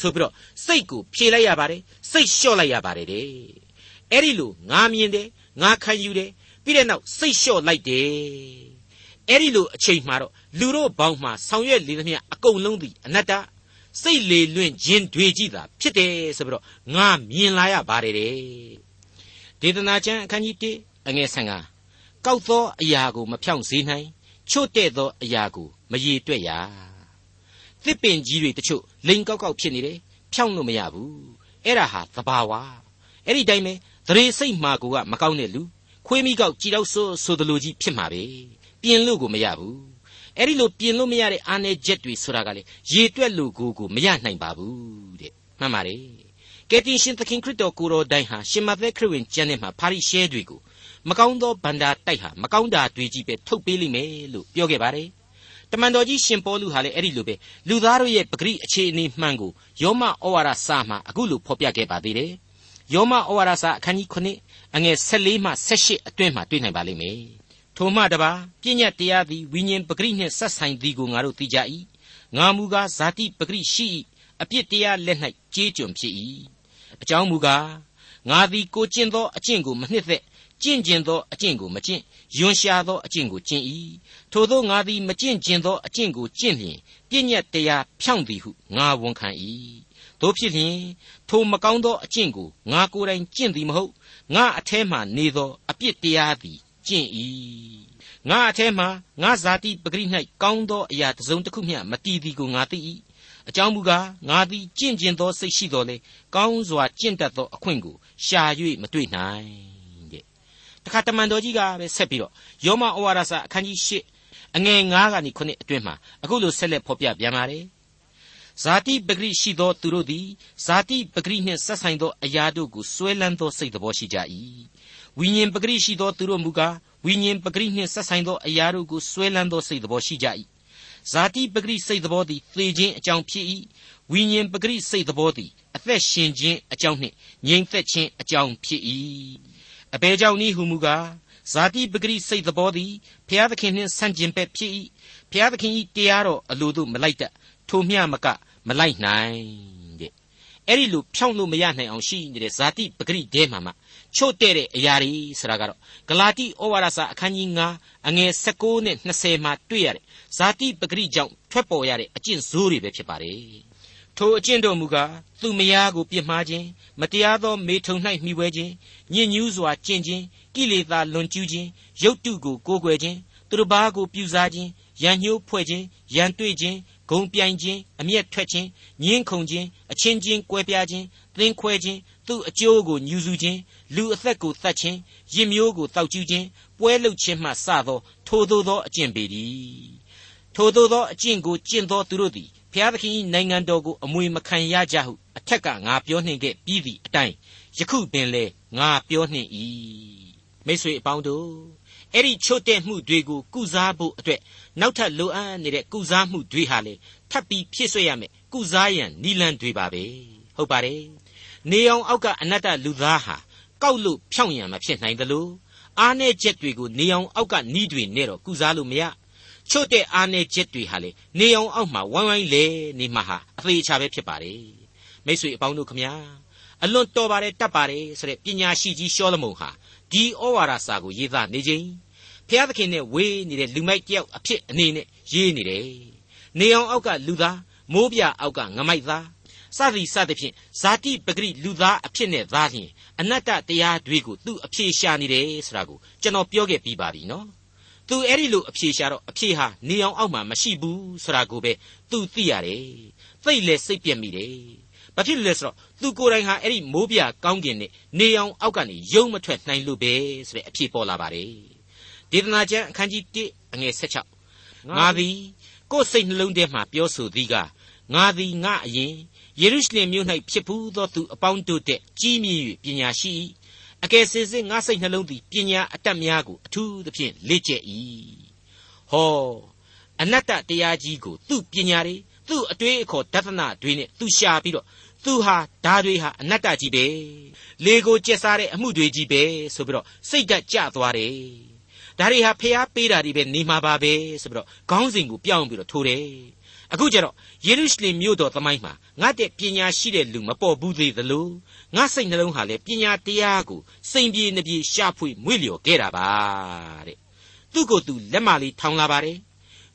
ဆိုပြီးတော့စိတ်ကိုဖြေလိုက်ရပါတယ်စိတ်လျှော့လိုက်ရပါတယ်တဲ့အဲ့ဒီလိုငါမြင်တယ်ငါခံယူတယ်ပြီးတဲ့နောက်စိတ်လျှော့လိုက်တယ်အဲ့ဒီလိုအချိန်မှတော့လူတို့ဘောင်မှဆောင်ရွက်လေသမျှအကုန်လုံးသည်အနတ္တစိတ်လေလွင့်ခြင်းတွေကြည့်တာဖြစ်တယ်ဆိုပြီးတော့ငါမြင်လာရပါတယ်တဲ့ဒေသနာကျမ်းအခန်းကြီး1အငယ်15ကောက်သောအရာကိုမဖြောင့်စေနိုင် ချို့တဲ့သောအရာကိုမရေတွက်ရသစ်ပင်ကြီးတွေတချို့လိန်ကောက်ကောက်ဖြစ်နေတယ်ဖြောင့်လို့မရဘူးအဲ့ဒါဟာသဘာဝအဲ့ဒီတိုင်းပဲသရေစိတ်မှာကိုကမကောင်းတဲ့လူခွေးမိကောက်ကြည်တော့ဆိုဆိုသလိုကြီးဖြစ်မှာပဲပြင်လို့ကိုမရဘူးအဲ့ဒီလိုပြင်လို့မရတဲ့အာနယ်ချက်တွေဆိုတာကလေရေတွက်လို့ကိုကိုမရနိုင်ပါဘူးတဲ့မှန်ပါတယ်ကယ်တင်ရှင်သခင်ခရစ်တော်ကိုတော်တိုင်ဟာရှင်မသက်ခရစ်ဝင်ကျမ်းထဲမှာဖာရိရှဲတွေကို မကောင်းသောဗန္ဒာတိုက်ဟာမကောင်းတာတွေကြီးပဲထုတ်ပေးလိမ့်မယ်လို့ပြောခဲ့ပါတယ်တမန်တော်ကြီးရှင်ပေါလုဟာလည်းအဲ့ဒီလိုပဲလူသားတို့ရဲ့ပဂရိအခြေအနေမှန်ကိုယောမဩဝါဒစာမှာအခုလိုဖော်ပြခဲ့ပါသေးတယ်ယောမဩဝါဒစာအခန်းကြီး9အငယ်14မှ18အတွင်းမှာတွေ့နိုင်ပါလိမ့်မယ်ထိုမှတပါပြည့်ညတ်တရားသည်ဝိညာဉ်ပဂရိနှင့်ဆက်ဆိုင်သည်ကိုငါတို့သိကြ၏ငါမူကားဇာတိပဂရိရှိ၏အပြစ်တရားလက်၌ကြေးကျွန်ဖြစ်၏အကြောင်းမူကားငါသည်ကိုကျင့်သောအကျင့်ကိုမနှစ်သက် ကျင့်ကျင်သောအကျင့်ကိုမကျင့်ယွန်ရှာသောအကျင့်ကိုကျင့်၏ထိုသောငါသည်မကျင့်ကျင်သောအကျင့်ကိုကျင့်လျင်ပြည့်ညတ်တရားဖြောင့်သည်ဟုငါဝန်ခံ၏တို့ဖြစ်လျင်ထိုမကောင်းသောအကျင့်ကိုငါကိုယ်တိုင်ကျင့်သည်မဟုတ်ငါအထဲမှနေသောအပြစ်တရားသည်ကျင့်၏ငါအထဲမှငါဇာတိပဂရိ၌ကောင်းသောအရာတစ်စုံတစ်ခုမျှမတည်သည်ကိုငါသိ၏အကြောင်းမူကားငါသည်ကျင့်ကျင်သောစိတ်ရှိတော်လေကောင်းစွာကျင့်တတ်သောအခွင့်ကိုရှာ၍မတွေ့နိုင် တခါတမန်တော်ကြီးကပဲဆက်ပြီးတော့ယောမဩဝါဒစာအခန်းကြီး၈အငယ်9ကနေ9အတွင်းမှာအခုလိုဆက်လက်ဖော်ပြပြန်ပါတယ်ဇာတိပဂရိရှိသောသူတို့သည်ဇာတိပဂရိနှင့်ဆက်ဆိုင်သောအရာတို့ကိုစွဲလန်းသောစိတ်တော်ရှိကြ၏ဝိညာဉ်ပဂရိရှိသောသူတို့မူကားဝိညာဉ်ပဂရိနှင့်ဆက်ဆိုင်သောအရာတို့ကိုစွဲလန်းသောစိတ်တော်ရှိကြ၏ဇာတိပဂရိစိတ်တော်သည်သေခြင်းအကြောင်းဖြစ်၏ဝိညာဉ်ပဂရိစိတ်တော်သည်အသက်ရှင်ခြင်းအကြောင်းနှင့်ငြိမ်သက်ခြင်းအကြောင်းဖြစ်၏ အဘယ်ကြောင့်နည်းဟုမူကားဇာတိပဂရိစိတ်တော်သည်ဖျားသခင်နှင့်ဆန့်ကျင်ဘက်ဖြစ်၏ဖျားသခင်၏တရားတော်အလိုသို့မလိုက်တတ်ထိုမျှမကမလိုက်နိုင်တဲ့အဲ့ဒီလိုဖြောင့်လို့မရနိုင်အောင်ရှိနေတဲ့ဇာတိပဂရိတဲမှာမှချို့တဲ့တဲ့အရာတွေဆိုတာကတော့ဂလာတိဩဝါဒစာအခန်းကြီး9အငယ်16နဲ့20မှာတွေ့ရတဲ့ဇာတိပဂရိကြောင့်ထွက်ပေါ်ရတဲ့အကျင့်ဇိုးတွေပဲဖြစ်ပါတယ် ထိုအကျင့်တော်မူကားသူမယားကိုပြစ်မှားခြင်းမတရားသောမေထုံ၌မှီဝဲခြင်းညဉ့်ညူးစွာကျင့်ခြင်းကိလေသာလွန်ကျူးခြင်းရုပ်တုကိုကိုးကွယ်ခြင်းသူတစ်ပါးကိုပြူစားခြင်းရန်ညှိုးဖွဲ့ခြင်းရန်တွေ့ခြင်းဂုံပြိုင်ခြင်းအမျက်ထွက်ခြင်းညင်းခုန်ခြင်းအချင်းချင်းကွဲပြားခြင်းသင်ခွဲခြင်းသူ့အကျိုးကိုညူစုခြင်းလူအသက်ကိုတတ်ခြင်းရစ်မျိုးကိုတောက်ကျူးခြင်းပွဲလုခြင်းမှစသော ထိုသို့သောအကျင့်ပေသည်ထိုသို့သောအကျင့်ကိုကျင့်သောသူတို့သည် ဖျားသခင်နိုင်ငံတော်ကိုအမွေမခံရကြဟုအထက်ကငါပြောနှင်ခဲ့ပြီးသည့်အတိုင်းယခုပင်လေငါပြောနှင်၏မိတ်ဆွေအပေါင်းတို့အဲ့ဒီချို့တဲ့မှုတွေကိုကုစားဖို့အတွက်နောက်ထပ်လိုအပ်နေတဲ့ကုစားမှုတွေဟာလေထပ်ပြီးဖြည့်ဆွက်ရမယ်ကုစားရန်နီလန်တွေပါပဲဟုတ်ပါတယ်နေအောင်အောက်ကအနတ္တလူသားဟာကောက်လို့ဖြောင့်ရံမဖြစ်နိုင်သလိုအားနည်းချက်တွေကိုနေအောင်အောက်ကနီးတွေနဲ့တော့ကုစားလို့မရ ချို့တဲ့အားနည်းချက်တွေဟာလေနေအောင်အောက်မှာဝိုင်းဝိုင်းလဲနေမှာဟာအသေးချာပဲဖြစ်ပါတယ်မိတ်ဆွေအပေါင်းတို့ခမညာအလွန်တော်ပါတယ်တတ်ပါတယ်ဆိုတဲ့ပညာရှိကြီးရှောလမုန်ဟာဒီဩဝါဒစာကိုရေးသားနေခြင်းဖျားသခင်နဲ့ဝေးနေတဲ့လူမိုက်တယောက်အဖြစ်အနေနဲ့ရေးနေတယ်နေအောင်အောက်ကလူသားမိုးပြအောက်ကငမိုက်သားစသည်စသဖြင့်ဇာတိပဂရိလူသားအဖြစ်နဲ့သားလျင်အနတ္တတရားတွေကိုသူ့အဖြေရှာနေတယ်ဆိုတာကိုကျွန်တော်ပြောခဲ့ပြီးပါပြီနော် သူအဲ့ဒီလိုအဖြေရှာတော့အဖြေဟာနေအောင်အောက်မှာမရှိဘူးဆိုတာကိုပဲသူသိရတယ်သိလေစိတ်ပြက်မိတယ်ဘာဖြစ်လို့လဲဆိုတော့သူကိုယ်တိုင်ဟာအဲ့ဒီမိုးပြကောင်းကင်နဲ့နေအောင်အောက်ကနေယုံမထွက်နိုင်လို့ပဲဆိုတဲ့အဖြေပေါ်လာပါတယ်ဒေသနာကျမ်းအခန်းကြီး1အငယ်16ငါသည်ကိုယ်စိတ်နှလုံးထဲမှာပြောဆိုသည်ကငါသည်ငါအရင်ယေရုရှလင်မြို့၌ဖြစ်ဘူးသောသူအပေါင်းတို့တဲ့ကြီးမြင့်၍ပညာရှိ၏ အကယ်စင်စစ်ငါစိတ်နှလုံးသည်ပညာအတတ်များကိုအထူးသဖြင့်လေ့ကျက်၏ဟောအနတ္တတရားကြီးကိုသူ့ပညာတွေသူ့အတွေ့အခေါ်ဒသနာတွေနဲ့သူရှာပြီးတော့သူဟာဓာတွေဟာအနတ္တကြီးပဲလေကိုကျက်စားတဲ့အမှုတွေကြီးပဲဆိုပြီးတော့စိတ်ဓာတ်ကျသွားတယ်ဒါတွေဟာဖျားပေးတာတွေပဲနေမှာပါပဲဆိုပြီးတော့ခေါင်းစဉ်ကိုပြောင်းပြီးတော့ထိုးတယ် အခုကျတော့ယေရုရှလင်မြို့တော်သမိုင်းမှာငါတဲ့ပညာရှိတဲ့လူမပေါ်ဘူးသေးသလိုငါစိတ်နှလုံးဟာလည်းပညာတရားကိုစိန်ပြေနှပြေရှာဖွေမွေ့လျော်ခဲ့တာပါတဲ့သူ့ကိုယ်သူလက်မလေးထောင်လာပါတယ်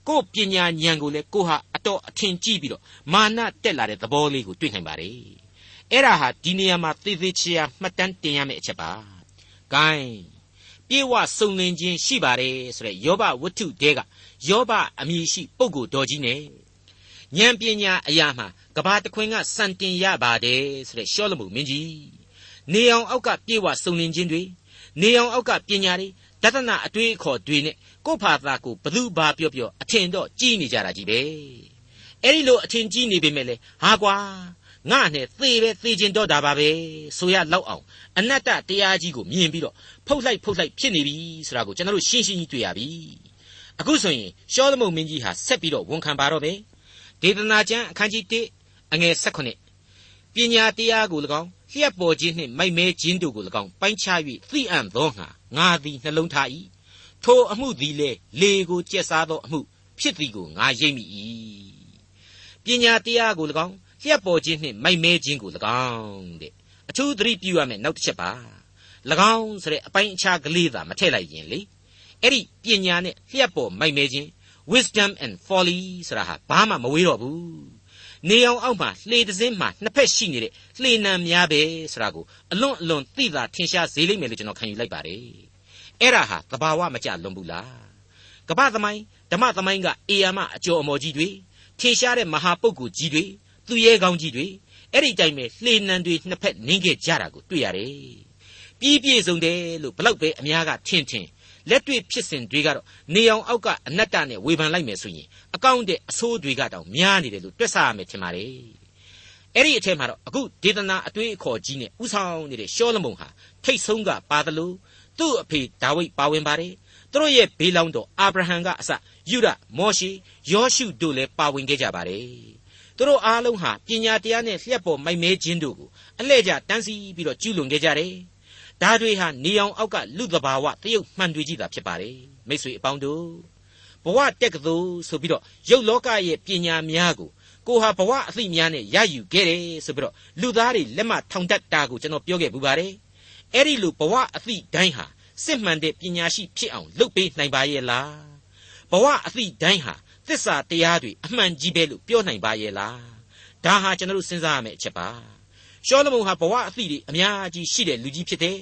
ကိုပညာဉာဏ်ကိုလည်းကိုဟာအတော်အထင်ကြီးပြီးတော့မာနတက်လာတဲ့သဘောလေးကိုတွေ့နိုင်ပါတယ်အဲ့ဒါဟာဒီနေရာမှာသေသေးချာမှတ်တမ်းတင်ရမယ့်အချက်ပါ gain ပြေဝစုံလင်ခြင်းရှိပါတယ်ဆိုတဲ့ယောဘဝတ္ထုတဲကယောဘအမည်ရှိပုဂ္ဂိုလ်တော်ကြီးနဲ့ ဉာဏ်ပညာအရာမှာကဘာတခွင်ကစံတင်ရပါတယ်ဆိုတဲ့ရှောလမုန်မင်းကြီးနေအောင်အောက်ကပြေဝစုံလင်ခြင်းတွေနေအောင်အောက်ကပညာတွေတသနာအတွေးအခေါ်တွေနဲ့ကို့ဖာသာကိုဘသူဘာပြောပြောအထင်တော့ကြီးနေကြတာကြီးပဲအဲ့ဒီလိုအထင်ကြီးနေပေမဲ့လေဟာကွာငါနဲ့သေပဲသေခြင်းတော့တာပါပဲဆိုရလောက်အောင်အနတ္တတရားကြီးကိုမြင်ပြီးတော့ဖုတ်လိုက်ဖုတ်လိုက်ဖြစ်နေပြီဆိုတာကိုကျွန်တော်တို့ရှင်းရှင်းကြီးတွေ့ရပြီအခုဆိုရင်ရှောလမုန်မင်းကြီးဟာဆက်ပြီးတော့ဝန်ခံပါတော့ပဲ ဒေသနာကျမ်းအခန်းကြီး1အငယ်18ပညာတရားကို၎င်းလျှက်ပေါ်ခြင်းနှင့်မိုက်မဲခြင်းတို့ကို၎င်းပိုင်းခြား၍သိအံ့သောငါငါသည်နှလုံးထား၏ထိုအမှုသည်လေလေကိုကျက်စားသောအမှုဖြစ်သည်ကိုငါရိပ်မိ၏ပညာတရားကို၎င်းလျှက်ပေါ်ခြင်းနှင့်မိုက်မဲခြင်းကို၎င်းတဲ့အထူးသတိပြုရမယ်နောက်တစ်ချက်ပါ၎င်းဆိုတဲ့အပိုင်းအခြားကလေးသာမထည့်လိုက်ရင်လေအဲ့ဒီပညာနဲ့လျှက်ပေါ်မိုက်မဲခြင်း wisdom and folly ဆိုတာဟာဘာမှမဝေးတော့ဘူးနေအောင်အောက်မှာလှေတစင်းမှာနှစ်ဖက်ရှိနေတဲ့လှေနံများပဲဆိုတာကိုအလွန်အလွန်သိသာထင်ရှားစေလိမ့်မယ်လို့ကျွန်တော်ခံယူလိုက်ပါတယ်အဲ့ဒါဟာသဘာဝမကျလွန်ဘူးလားကပ္ပသမိုင်းဓမ္မသမိုင်းကအေယာမအကျော်အမော်ကြီးတွေထင်ရှားတဲ့မဟာပုဂ္ဂိုလ်ကြီးတွေသူရဲကောင်းကြီးတွေအဲ့ဒီတိုင်းပဲလှေနံတွေနှစ်ဖက်နင်းခဲ့ကြတာကိုတွေ့ရတယ်ပြီးပြည့်စုံတယ်လို့ဘလောက်ပဲအများကထင်ထင် လက်တွေ့ဖြစ်စဉ်တွေကတော့နေအောင်အောက်ကအနတ္တနဲ့ဝေဖန်လိုက်မယ်ဆိုရင်အကောင့်တဲ့အဆိုးတွေကတောင်များနေတယ်လို့တွက်ဆရမယ်ထင်ပါတယ်အဲ့ဒီအထက်မှာတော့အခုဒေသနာအတွေးအခေါ်ကြီးနဲ့ဥဆောင်နေတဲ့ရှောလမုန်ဟာထိတ်ဆုံးကပါသလိုသူ့အဖေဒါဝိဒ်ပါဝင်ပါတယ်သူတို့ရဲ့ဘေးလောင်းတော်အာဗြဟံကအစယူဒမောရှေယောရှုတို့လည်းပါဝင်ခဲ့ကြပါတယ်သူတို့အားလုံးဟာပညာတရားနဲ့လျှက်ပေါ်မိုက်မဲခြင်းတို့ကိုအလှည့်ကျတန်းစီပြီးတော့ကျူးလွန်ခဲ့ကြတယ် ဒါတွေဟာနေအောင်အောက်ကလူသဘာဝတရုပ်မှန်တွေကြီးတာဖြစ်ပါတယ်မိတ်ဆွေအပေါင်းတို့ဘဝတက်ကသို့ဆိုပြီးတော့ရုပ်လောကရဲ့ပညာများကိုကိုဟာဘဝအသိများနဲ့ရယူခဲ့တယ်ဆိုပြီးတော့လူသားတွေလက်မထောင်တတ်တာကိုကျွန်တော်ပြောခဲ့ပူပါတယ်အဲ့ဒီလိုဘဝအသိတိုင်းဟာစစ်မှန်တဲ့ပညာရှိဖြစ်အောင်လုပ်ပေးနိုင်ပါရဲ့လားဘဝအသိတိုင်းဟာသစ္စာတရားတွေအမှန်ကြီးပဲလို့ပြောနိုင်ပါရဲ့လားဒါဟာကျွန်တော်တို့စဉ်းစားရမယ့်အချက်ပါ ရှောလမုန်ဟာဘဝအသိတွေအများကြီးရှိတဲ့လူကြီးဖြစ်တယ်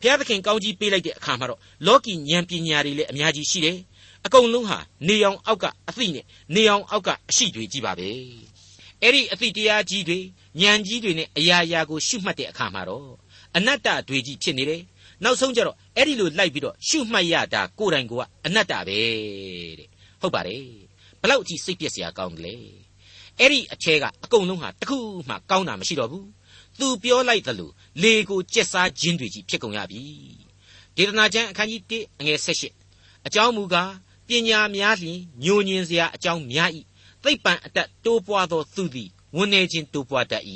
ဘုရားသခင်ကောင်းကြီးပေးလိုက်တဲ့အခါမှာတော့လောကီဉာဏ်ပညာတွေလည်းအများကြီးရှိတယ်အကုန်လုံးဟာနေအောင်အောက်ကအသိနဲ့နေအောင်အောက်ကအရှိတွေကြီးပါပဲအဲ့ဒီအသိတရားကြီးတွေဉာဏ်ကြီးတွေနဲ့အရာရာကိုရှုမှတ်တဲ့အခါမှာတော့အနတ္တတွေကြီးဖြစ်နေတယ်နောက်ဆုံးကျတော့အဲ့ဒီလိုလိုက်ပြီးတော့ရှုမှတ်ရတာကိုယ်တိုင်ကအနတ္တပဲတဲ့ဟုတ်ပါတယ်ဘလောက်ကြည့်စိတ်ပြက်စရာကောင်းတယ်လေအဲ့ဒီအထဲကအကုန်လုံးဟာတခုမှကောင်းတာမရှိတော့ဘူး သူပြောလိုက်သလိုလေကိုကြက်စားခြင်းတွေကြီးဖြစ်ကုန်ရပြီဒေသနာကျမ်းအခန်းကြီး1အငယ်18အကြောင်းမူကားပညာများလျင်ညိုညင်စရာအကြောင်းများ၏သိပ္ပံအတတ်တိုးပွားသောသူသည်ဝန်းနေခြင်းတိုးပွားတတ်၏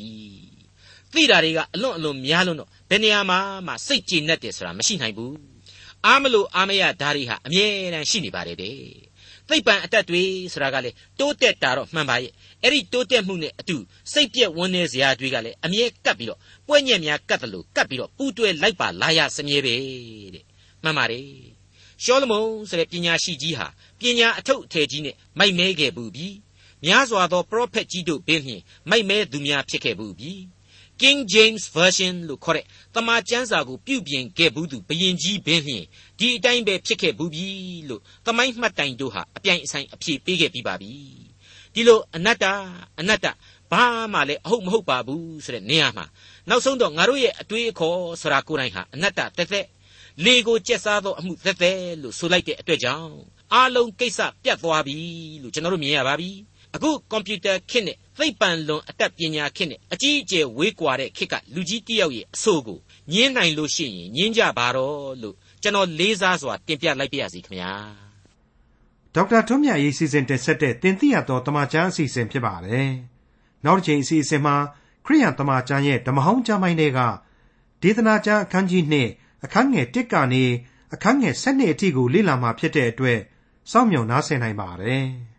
သိတာတွေကအလွန်အလွန်များလွန်းတော့ဘယ်နေရာမှာမှစိတ်ကြည်နက်တယ်ဆိုတာမရှိနိုင်ဘူးအားမလို့အားမရဓာရီဟာအမြဲတမ်းရှိနေပါတယ်တဲ့ သိပ္ပံအတတ်တွေဆိုတာကလေတိုးတက်တာတော့မှန်ပါရဲ့အဲ့ဒီတိုးတက်မှုနဲ့အတူစိတ်ပြက်ဝန်းနေစရာတွေကလည်းအမြဲကပ်ပြီးတော့ပွက်ညက်များကပ်တယ်လို့ကပ်ပြီးတော့ပူတွဲလိုက်ပါလာရစမြဲပဲတဲ့မှန်ပါတယ်ရှောလမုန်ဆိုတဲ့ပညာရှိကြီးဟာပညာအထုပ်အထည်ကြီးနဲ့မိုက်မဲခဲ့ဘူးပြီများစွာသောပရောဖက်ကြီးတို့ဘေးဖြင့်မိုက်မဲသူများဖြစ်ခဲ့ဘူးပြီ King James Version လို့ခေါ်တဲ့တမန်ကျမ်းစာကိုပြုပြင်ခဲ့ဘူးသူဘယင်ကြီးဘင်းဖြင့်ဒီအတိုင်းပဲဖြစ်ခဲ့ဘူးပြီလို့သမိုင်းမှတ်တိုင်တို့ဟာအပြိုင်အဆိုင်အဖြေပေးခဲ့ပြီးပါပြီဒီလိုအနတ္တအနတ္တဘာမှလည်းအဟုတ်မဟုတ်ပါဘူးဆိုတဲ့နေရာမှာနောက်ဆုံးတော့ငါတို့ရဲ့အတွေးအခေါ်ဆိုတာကိုယ်တိုင်ဟာအနတ္တတက်တက်လေကိုကျက်စားသောအမှုသက်သက်လို့ဆိုလိုက်တဲ့အတွက်ကြောင့်အားလုံးကိစ္စပြတ်သွားပြီလို့ကျွန်တော်တို့မြင်ရပါပြီ အခုကွန်ပျူတာခေတ်နဲ့သိပ္ပံလွန်အတတ်ပညာခေတ်နဲ့အကြီးအကျယ်ဝေးကွာတဲ့ခေတ်ကလူကြီးတယောက်ရဲ့အဆိုကိုညင်းနိုင်လို့ရှိရင်ညင်းကြပါတော့လို့ကျွန်တော်လေးစားစွာတင်ပြလိုက်ပါရစီခင်ဗျာဒေါက်တာထွန်းမြတ်ရေးစီစဉ်တင်ဆက်တဲ့တင်ပြရသောတမချန်းအစီအစဉ်ဖြစ်ပါတယ်နောက်တစ်ချိန်အစီအစဉ်မှာခရိယန်တမချန်းရဲ့ဓမ္မဟောင်းကျမ်းပိုင်းတွေကဒေသနာကျမ်းအခန်းကြီး2အခန်းငယ်1ကနေအခန်းငယ်7အထိကိုလေ့လာမှာဖြစ်တဲ့အတွက်စောင့်မျှော်နားဆင်နိုင်ပါတယ်။